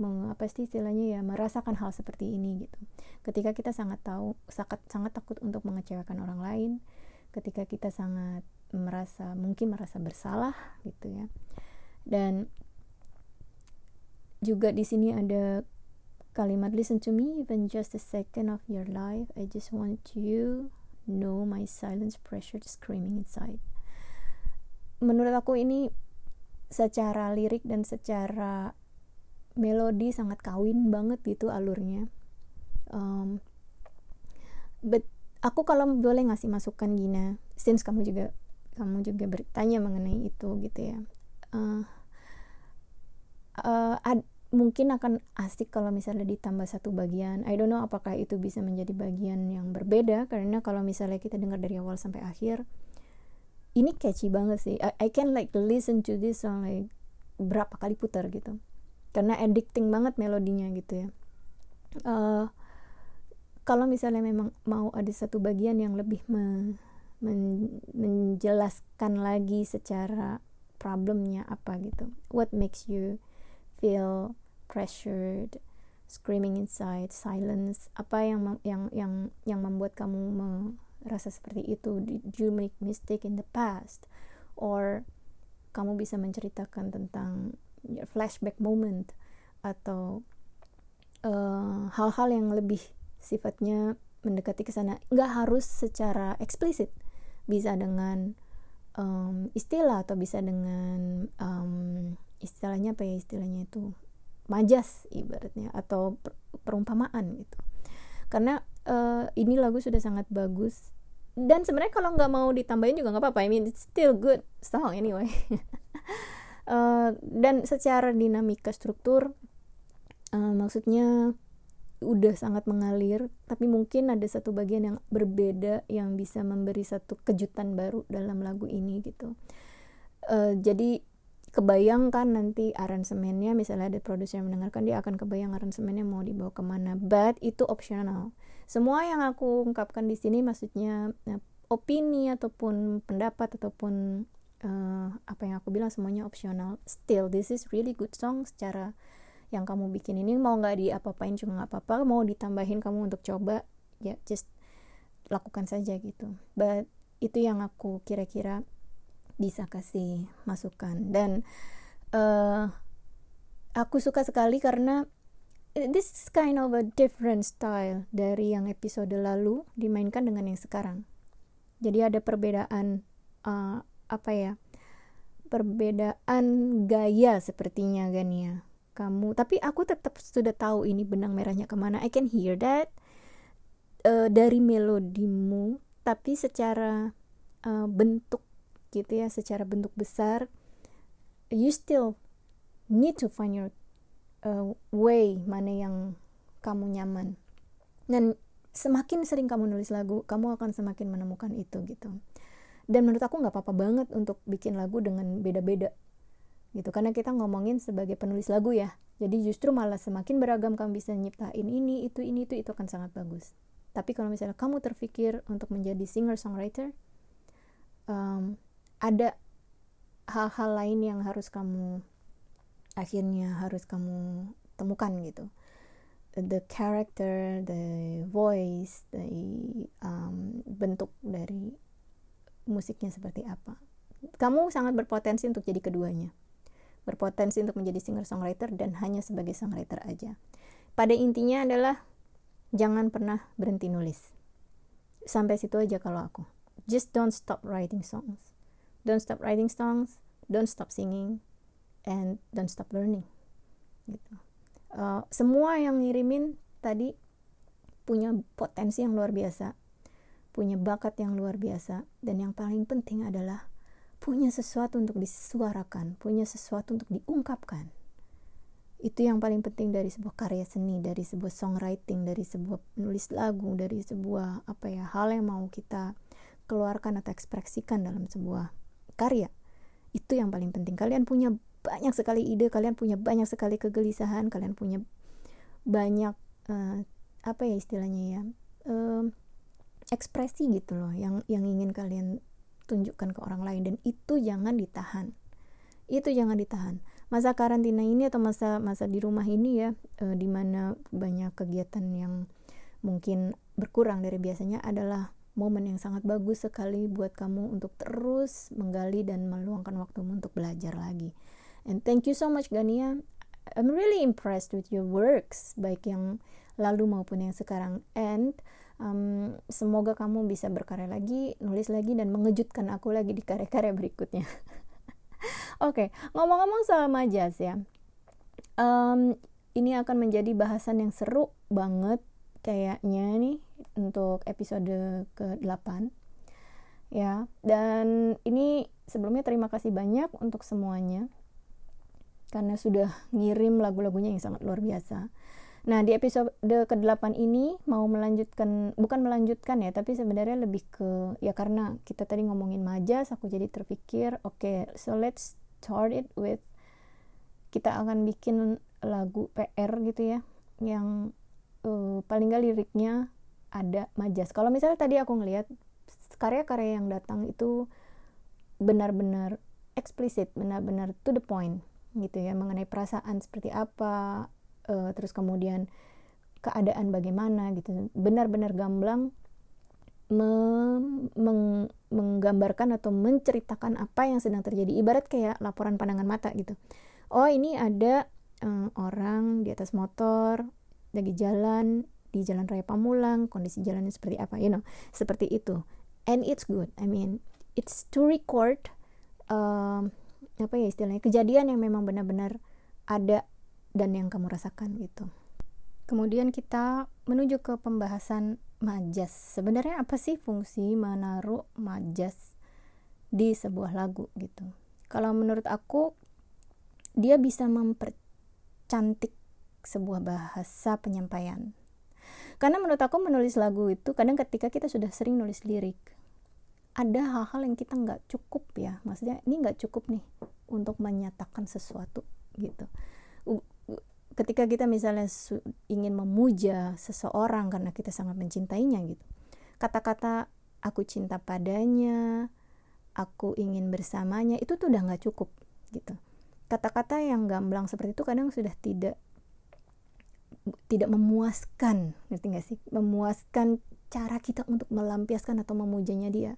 me, sih istilahnya ya merasakan hal seperti ini gitu. Ketika kita sangat tahu sangat sangat takut untuk mengecewakan orang lain ketika kita sangat merasa mungkin merasa bersalah gitu ya. Dan juga di sini ada kalimat listen to me even just a second of your life I just want you know my silence pressure screaming inside. Menurut aku ini secara lirik dan secara melodi sangat kawin banget gitu alurnya. Um, but aku kalau boleh ngasih masukan Gina since kamu juga kamu juga bertanya mengenai itu gitu ya. Uh, uh, mungkin akan asik kalau misalnya ditambah satu bagian. I don't know apakah itu bisa menjadi bagian yang berbeda karena kalau misalnya kita dengar dari awal sampai akhir ini catchy banget sih. I, I can like listen to this song like berapa kali putar gitu. Karena addicting banget melodinya gitu ya. Uh, kalau misalnya memang mau ada satu bagian yang lebih me, men, menjelaskan lagi secara problemnya apa gitu. What makes you feel pressured screaming inside silence? Apa yang yang yang yang membuat kamu merasa seperti itu? Did you make mistake in the past? Or kamu bisa menceritakan tentang flashback moment? Atau eh, hal-hal uh, yang lebih sifatnya mendekati ke sana. Nggak harus secara eksplisit bisa dengan um, istilah atau bisa dengan um, istilahnya apa ya istilahnya itu majas ibaratnya atau per perumpamaan gitu. Karena uh, ini lagu sudah sangat bagus dan sebenarnya kalau nggak mau ditambahin juga nggak apa-apa I mean it's still good song anyway. Uh, dan secara dinamika struktur uh, maksudnya udah sangat mengalir tapi mungkin ada satu bagian yang berbeda yang bisa memberi satu kejutan baru dalam lagu ini gitu. Uh, jadi kebayangkan nanti aransemennya misalnya ada produser yang mendengarkan dia akan kebayang aransemennya mau dibawa ke mana. But itu optional semua yang aku ungkapkan di sini maksudnya uh, opini ataupun pendapat ataupun uh, apa yang aku bilang semuanya optional still this is really good song secara yang kamu bikin ini mau nggak diapa-apain juga nggak apa-apa mau ditambahin kamu untuk coba ya just lakukan saja gitu. But itu yang aku kira-kira bisa kasih masukan. Dan uh, aku suka sekali karena this is kind of a different style dari yang episode lalu dimainkan dengan yang sekarang. Jadi ada perbedaan uh, apa ya perbedaan gaya sepertinya ya kamu. Tapi aku tetap sudah tahu ini benang merahnya ke mana. I can hear that uh, dari melodimu. Tapi secara uh, bentuk gitu ya secara bentuk besar you still need to find your uh, way mana yang kamu nyaman. Dan semakin sering kamu nulis lagu kamu akan semakin menemukan itu gitu. Dan menurut aku nggak apa-apa banget untuk bikin lagu dengan beda-beda gitu. Karena kita ngomongin sebagai penulis lagu ya. Jadi justru malah semakin beragam kamu bisa nyiptain ini itu ini itu itu akan sangat bagus. Tapi kalau misalnya kamu terpikir untuk menjadi singer songwriter um, ada hal-hal lain yang harus kamu akhirnya harus kamu temukan gitu. The character the voice the um, bentuk dari musiknya seperti apa. Kamu sangat berpotensi untuk jadi keduanya berpotensi untuk menjadi singer songwriter dan hanya sebagai songwriter aja. Pada intinya adalah jangan pernah berhenti nulis. Sampai situ aja kalau aku. Just don't stop writing songs. Don't stop writing songs don't stop singing and don't stop learning. Gitu. Uh, semua yang ngirimin tadi punya potensi yang luar biasa punya bakat yang luar biasa dan yang paling penting adalah punya sesuatu untuk disuarakan punya sesuatu untuk diungkapkan. Itu yang paling penting dari sebuah karya seni dari sebuah songwriting dari sebuah nulis lagu dari sebuah apa ya hal yang mau kita keluarkan atau ekspresikan dalam sebuah karya. Itu yang paling penting. Kalian punya banyak sekali ide kalian punya banyak sekali kegelisahan kalian punya banyak uh, apa ya istilahnya ya uh, ekspresi gitu loh yang yang ingin kalian tunjukkan ke orang lain dan itu jangan ditahan. Itu jangan ditahan. Masa karantina ini atau masa masa di rumah ini ya e, di mana banyak kegiatan yang mungkin berkurang dari biasanya adalah momen yang sangat bagus sekali buat kamu untuk terus menggali dan meluangkan waktumu untuk belajar lagi. And thank you so much Gania. I'm really impressed with your works baik yang lalu maupun yang sekarang. And um, semoga kamu bisa berkarya lagi nulis lagi dan mengejutkan aku lagi di karya-karya berikutnya Oke, okay, ngomong-ngomong soal majas ya, um, ini akan menjadi bahasan yang seru banget kayaknya nih untuk episode ke-8 ya. Dan ini sebelumnya terima kasih banyak untuk semuanya karena sudah ngirim lagu-lagunya yang sangat luar biasa. Nah, di episode ke-8 ini mau melanjutkan bukan melanjutkan ya, tapi sebenarnya lebih ke ya karena kita tadi ngomongin majas, aku jadi terpikir, oke, okay, so let's start it with kita akan bikin lagu PR gitu ya, yang uh, paling gak liriknya ada majas. Kalau misalnya tadi aku ngelihat karya-karya yang datang itu benar-benar eksplisit, benar-benar to the point gitu ya mengenai perasaan seperti apa uh, terus kemudian keadaan bagaimana gitu. Benar-benar gamblang me meng menggambarkan atau menceritakan apa yang sedang terjadi. Ibarat kayak laporan pandangan mata gitu. Oh ini ada uh, orang di atas motor lagi jalan di jalan raya Pamulang kondisi jalannya seperti apa you know. Seperti itu. And it's good. I mean it's to record uh, apa ya istilahnya kejadian yang memang benar-benar ada dan yang kamu rasakan gitu. Kemudian kita menuju ke pembahasan majas. Sebenarnya apa sih fungsi menaruh majas di sebuah lagu gitu? Kalau menurut aku dia bisa mempercantik sebuah bahasa penyampaian. Karena menurut aku menulis lagu itu kadang ketika kita sudah sering nulis lirik, ada hal-hal yang kita nggak cukup ya, maksudnya ini nggak cukup nih untuk menyatakan sesuatu gitu ketika kita misalnya ingin memuja seseorang karena kita sangat mencintainya gitu. Kata-kata aku cinta padanya aku ingin bersamanya itu tuh udah nggak cukup gitu. Kata-kata yang gamblang seperti itu kadang sudah tidak tidak memuaskan ngerti gak sih? Memuaskan cara kita untuk melampiaskan atau memujanya dia.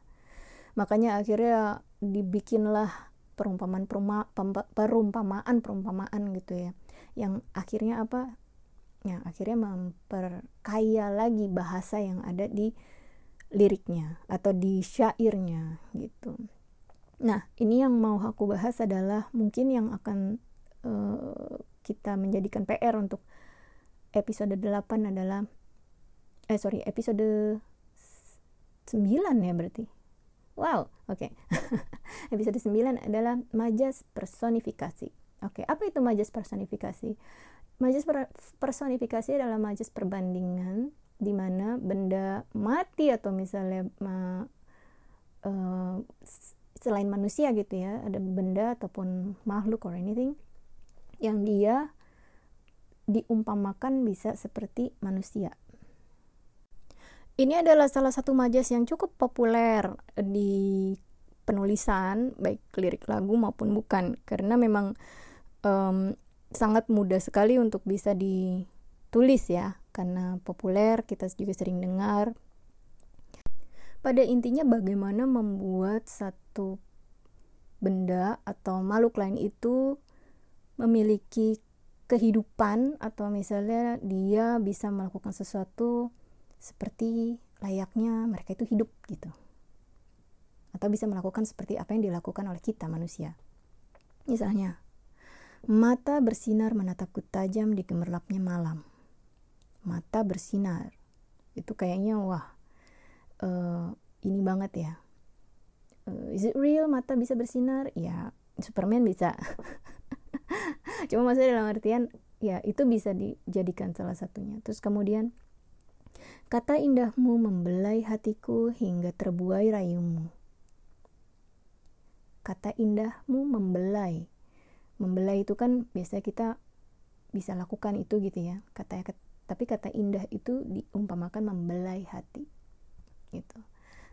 Makanya akhirnya dibikinlah perumpamaan perumpamaan perumpamaan gitu ya yang akhirnya apa? Ya akhirnya memperkaya lagi bahasa yang ada di liriknya atau di syairnya gitu. Nah ini yang mau aku bahas adalah mungkin yang akan uh, kita menjadikan PR untuk episode 8 adalah eh sorry episode 9 ya berarti. Wow oke. Okay. episode 9 adalah majas personifikasi oke apa itu majas personifikasi majas per personifikasi adalah majas perbandingan di mana benda mati atau misalnya ma, uh, selain manusia gitu ya ada benda ataupun makhluk or anything yang dia diumpamakan bisa seperti manusia. Ini adalah salah satu majas yang cukup populer di penulisan, baik lirik lagu maupun bukan, karena memang um, sangat mudah sekali untuk bisa ditulis ya, karena populer kita juga sering dengar. Pada intinya bagaimana membuat satu benda atau makhluk lain itu memiliki kehidupan atau misalnya dia bisa melakukan sesuatu seperti layaknya mereka itu hidup gitu atau bisa melakukan seperti apa yang dilakukan oleh kita manusia misalnya mata bersinar menatapku tajam di gemerlapnya malam. Mata bersinar. Itu kayaknya wah uh, ini banget ya. Uh, is it real? Mata bisa bersinar? Ya Superman bisa. Cuma maksudnya dalam artian ya itu bisa dijadikan salah satunya. Terus kemudian kata indahmu membelai hatiku hingga terbuai rayumu. Kata indahmu membelai membelai itu kan biasanya kita bisa lakukan itu gitu ya. Kata tapi kata indah itu diumpamakan membelai hati gitu.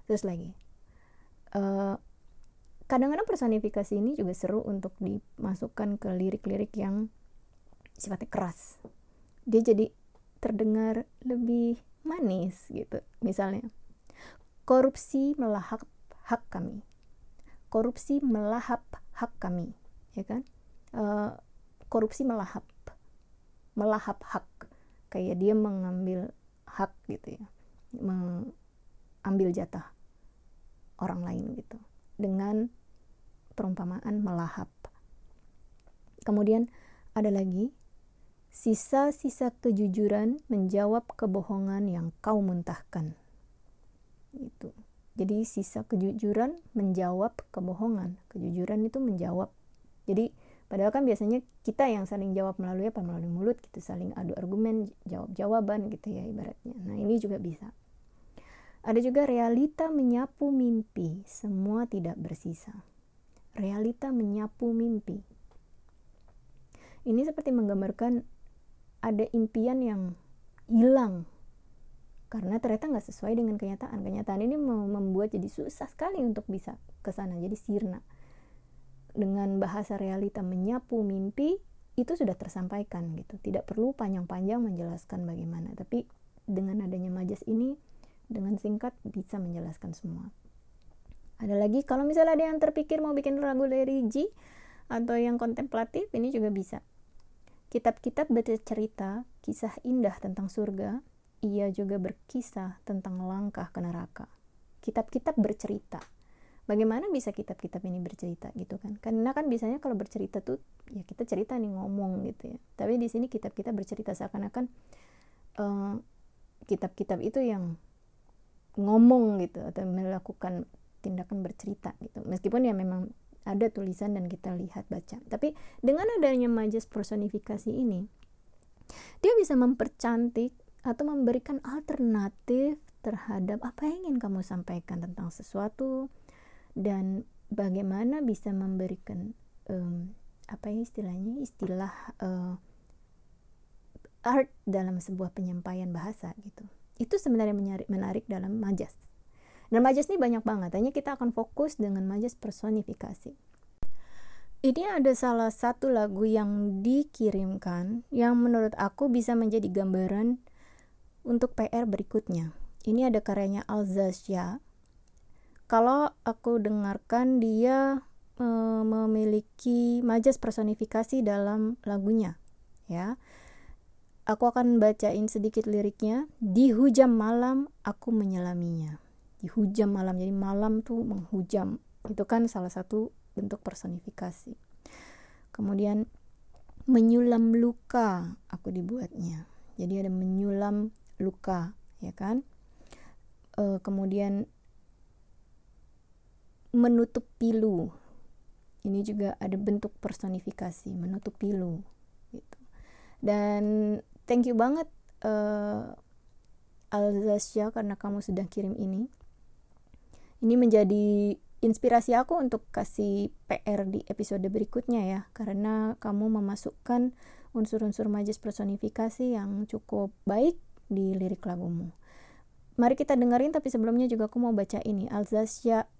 Terus lagi uh, kadang-kadang personifikasi ini juga seru untuk dimasukkan ke lirik-lirik yang sifatnya keras. Dia jadi terdengar lebih manis gitu misalnya korupsi melahap hak kami. Korupsi melahap hak kami ya kan uh, korupsi melahap melahap hak kayak dia mengambil hak gitu ya mengambil jatah orang lain gitu dengan perumpamaan melahap. Kemudian ada lagi, sisa-sisa kejujuran menjawab kebohongan yang kau muntahkan. Itu. Jadi sisa kejujuran menjawab kebohongan. Kejujuran itu menjawab. Jadi padahal kan biasanya kita yang saling jawab melalui apa? Melalui mulut gitu, saling adu argumen, jawab-jawaban gitu ya ibaratnya. Nah, ini juga bisa. Ada juga realita menyapu mimpi, semua tidak bersisa realita menyapu mimpi. Ini seperti menggambarkan ada impian yang hilang karena ternyata nggak sesuai dengan kenyataan. Kenyataan ini membuat jadi susah sekali untuk bisa ke sana, jadi sirna. Dengan bahasa realita menyapu mimpi itu sudah tersampaikan gitu. Tidak perlu panjang-panjang menjelaskan bagaimana, tapi dengan adanya majas ini dengan singkat bisa menjelaskan semua. Ada lagi kalau misalnya ada yang terpikir mau bikin lagu religi atau yang kontemplatif ini juga bisa. Kitab-kitab bercerita kisah indah tentang surga ia juga berkisah tentang langkah ke neraka. Kitab-kitab bercerita bagaimana bisa kitab-kitab ini bercerita gitu kan? Karena kan biasanya kalau bercerita tuh ya kita cerita nih ngomong gitu ya. Tapi di sini kitab-kitab bercerita seakan-akan uh, kitab-kitab itu yang ngomong gitu atau melakukan tindakan bercerita gitu. Meskipun ya memang ada tulisan dan kita lihat baca. Tapi dengan adanya majas personifikasi ini dia bisa mempercantik atau memberikan alternatif terhadap apa yang ingin kamu sampaikan tentang sesuatu dan bagaimana bisa memberikan um, apa ya istilahnya istilah uh, art dalam sebuah penyampaian bahasa gitu itu sebenarnya menarik dalam majas dan majas ini banyak banget, hanya kita akan fokus dengan majas personifikasi. Ini ada salah satu lagu yang dikirimkan yang menurut aku bisa menjadi gambaran untuk PR berikutnya. Ini ada karyanya Alzazia. Kalau aku dengarkan dia e, memiliki majas personifikasi dalam lagunya, ya. aku akan bacain sedikit liriknya. Di hujam malam aku menyelaminya. Di hujam malam, jadi malam tuh menghujam. Itu kan salah satu bentuk personifikasi. Kemudian menyulam luka aku dibuatnya. Jadi ada menyulam luka, ya kan? E, kemudian menutup pilu. Ini juga ada bentuk personifikasi, menutup pilu gitu. Dan thank you banget uh, Alzasya karena kamu sudah kirim ini. Ini menjadi inspirasi aku untuk kasih PR di episode berikutnya ya karena kamu memasukkan unsur-unsur majis personifikasi yang cukup baik di lirik lagumu. Mari kita dengerin tapi sebelumnya juga aku mau baca ini Alzasia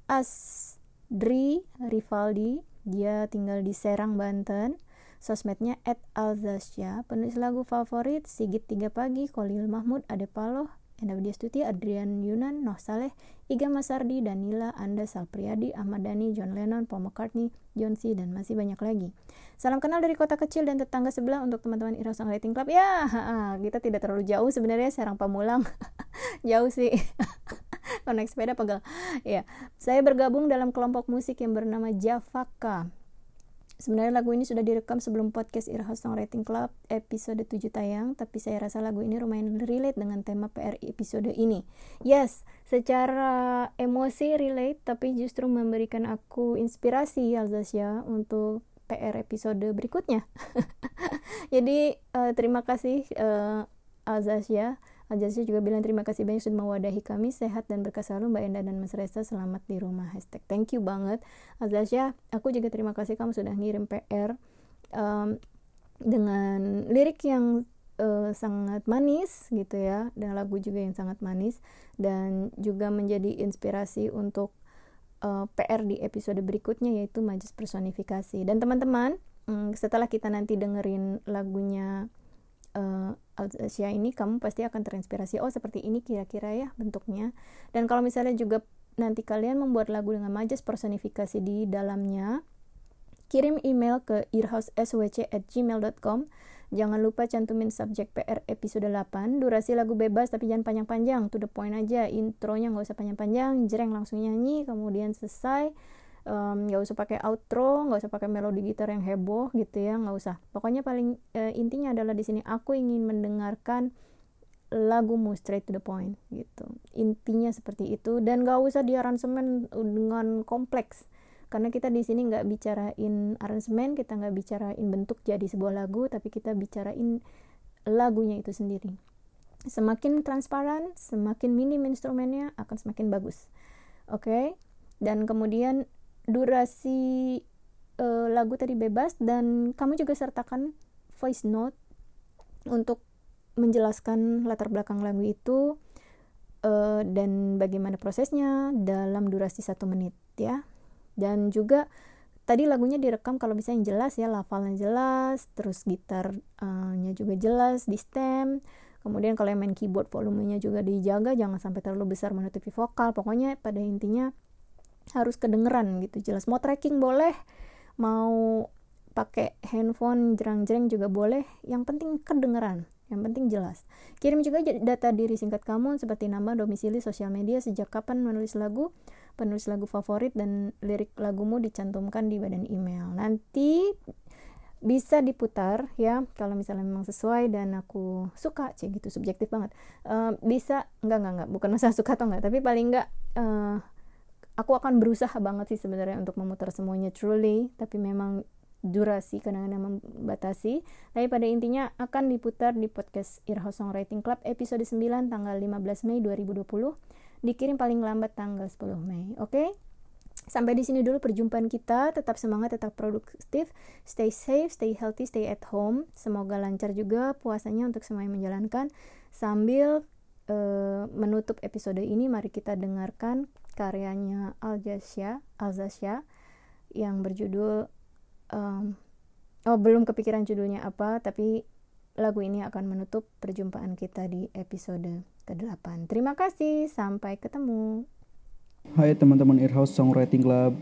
Asdri Rivaldi dia tinggal di Serang Banten sosmednya at Alzasia penulis lagu favorit Sigit Tiga Pagi Kolil Mahmud Ade Paloh Enda Stuti, Adrian Yunan, Noh Saleh, Iga Masardi, Danila, Anda, Salpriadi, Ahmad Dhani, John Lennon, Paul McCartney, John C, dan masih banyak lagi. Salam kenal dari kota kecil dan tetangga sebelah untuk teman-teman Ira Songwriting Club. Ya, kita tidak terlalu jauh sebenarnya, Serang Pamulang. jauh sih. Kalau naik sepeda pegal. Ya, saya bergabung dalam kelompok musik yang bernama Javaka. Sebenarnya lagu ini sudah direkam sebelum podcast Iraha Songwriting Club episode 7 tayang, tapi saya rasa lagu ini lumayan relate dengan tema PR episode ini. Yes, secara emosi relate, tapi justru memberikan aku inspirasi Alzasia untuk PR episode berikutnya. Jadi uh, terima kasih uh, Alzasia Aljazia juga bilang terima kasih banyak sudah mewadahi kami. Sehat dan berkah selalu Mbak Enda dan Mas Reza. Selamat di rumah. Hashtag thank you banget. Aljazia aku juga terima kasih kamu sudah ngirim PR um, dengan lirik yang uh, sangat manis gitu ya dan lagu juga yang sangat manis dan juga menjadi inspirasi untuk uh, PR di episode berikutnya yaitu majlis personifikasi. Dan teman-teman um, setelah kita nanti dengerin lagunya uh, Asia ini kamu pasti akan terinspirasi. Oh seperti ini kira-kira ya bentuknya. Dan kalau misalnya juga nanti kalian membuat lagu dengan majas personifikasi di dalamnya kirim email ke earhouseswc@gmail.com jangan lupa cantumin subjek PR episode 8 durasi lagu bebas tapi jangan panjang-panjang. To the point aja intronya nggak usah panjang-panjang. Jereng langsung nyanyi kemudian selesai nggak um, usah pakai outro nggak usah pakai melodi gitar yang heboh gitu ya nggak usah. Pokoknya paling uh, intinya adalah di sini aku ingin mendengarkan lagumu straight to the point gitu. Intinya seperti itu. Dan gak usah di aransemen dengan kompleks. Karena kita di sini nggak bicarain aransemen kita nggak bicarain bentuk jadi sebuah lagu tapi kita bicarain lagunya itu sendiri. Semakin transparan semakin minim instrumennya akan semakin bagus. Oke? Okay? dan kemudian durasi uh, lagu tadi bebas dan kamu juga sertakan voice note untuk menjelaskan latar belakang lagu itu uh, dan bagaimana prosesnya dalam durasi satu menit ya. Dan juga tadi lagunya direkam kalau bisa yang jelas ya lafalnya jelas terus gitarnya juga jelas di stem. Kemudian kalau yang main keyboard volumenya juga dijaga jangan sampai terlalu besar menutupi vokal. Pokoknya pada intinya harus kedengeran gitu jelas. Mau tracking boleh mau pakai handphone jerang-jereng juga boleh. Yang penting kedengeran yang penting jelas. Kirim juga data diri singkat kamu seperti nama domisili sosial media sejak kapan menulis lagu penulis lagu favorit dan lirik lagumu dicantumkan di badan email. Nanti bisa diputar ya kalau misalnya memang sesuai dan aku suka cek gitu subjektif banget. Uh, bisa enggak enggak enggak. Bukan masalah suka atau enggak tapi paling enggak uh, aku akan berusaha banget sih sebenarnya untuk memutar semuanya truly tapi memang durasi kadang-kadang membatasi tapi pada intinya akan diputar di podcast Irhouse Songwriting Club episode 9 tanggal 15 Mei 2020 dikirim paling lambat tanggal 10 Mei oke okay? Sampai di sini dulu perjumpaan kita. Tetap semangat, tetap produktif. Stay safe, stay healthy, stay at home. Semoga lancar juga puasanya untuk semua yang menjalankan. Sambil uh, menutup episode ini, mari kita dengarkan karyanya Alzasia Alzasia yang berjudul um, oh belum kepikiran judulnya apa tapi lagu ini akan menutup perjumpaan kita di episode ke-8 terima kasih sampai ketemu Hai teman-teman Earhouse Songwriting Club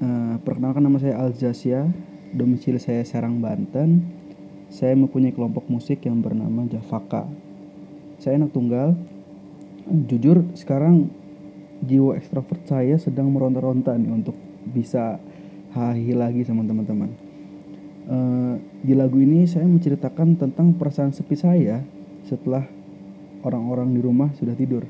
uh, perkenalkan nama saya Alzasia domisili saya Serang Banten saya mempunyai kelompok musik yang bernama Javaka. Saya anak tunggal. Jujur sekarang jiwa ekstrovert saya sedang meronta-ronta nih untuk bisa hahi lagi sama teman-teman. Eh, di lagu ini saya menceritakan tentang perasaan sepi saya setelah orang-orang di rumah sudah tidur.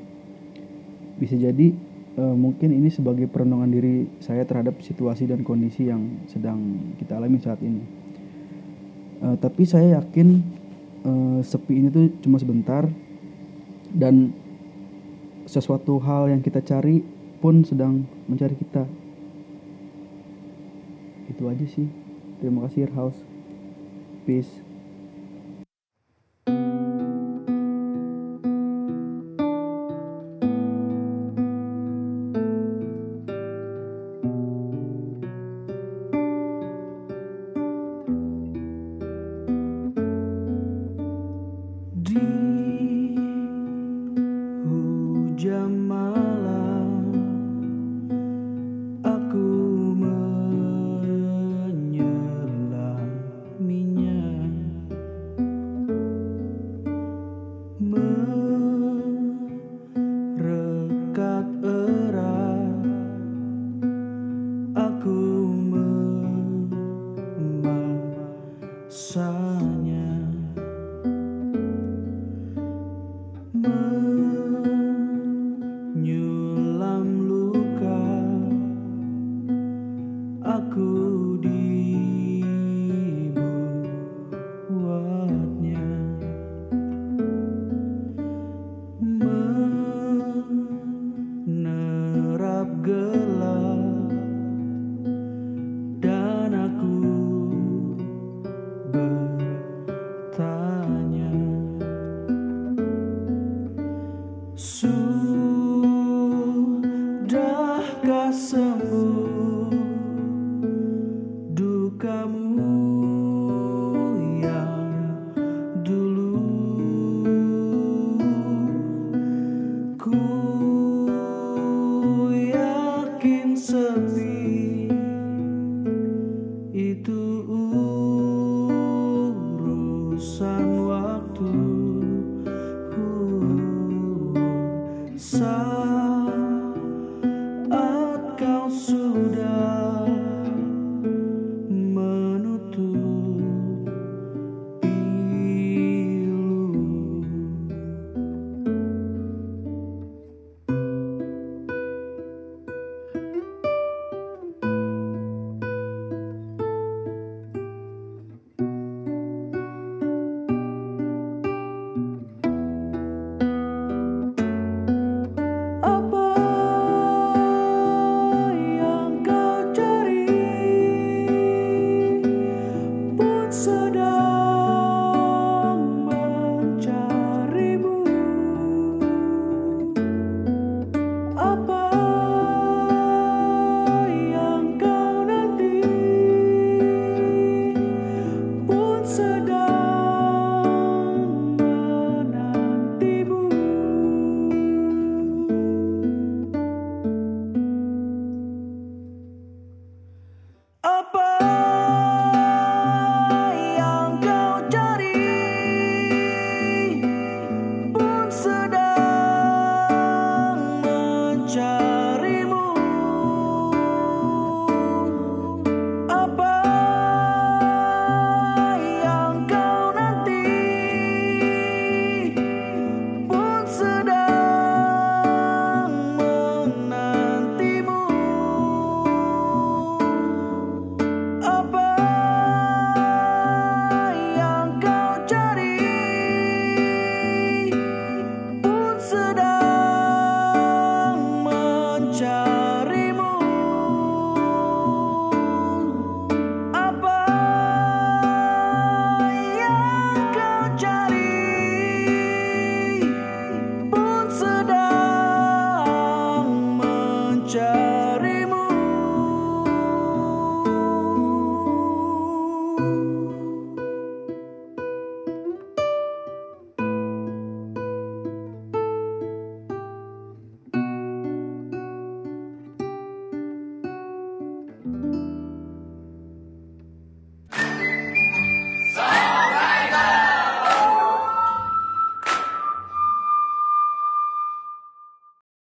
Bisa jadi eh, mungkin ini sebagai perenungan diri saya terhadap situasi dan kondisi yang sedang kita alami saat ini. Eh, tapi saya yakin eh, sepi ini tuh cuma sebentar dan sesuatu hal yang kita cari pun sedang mencari kita. Itu aja sih. Terima kasih House. Peace.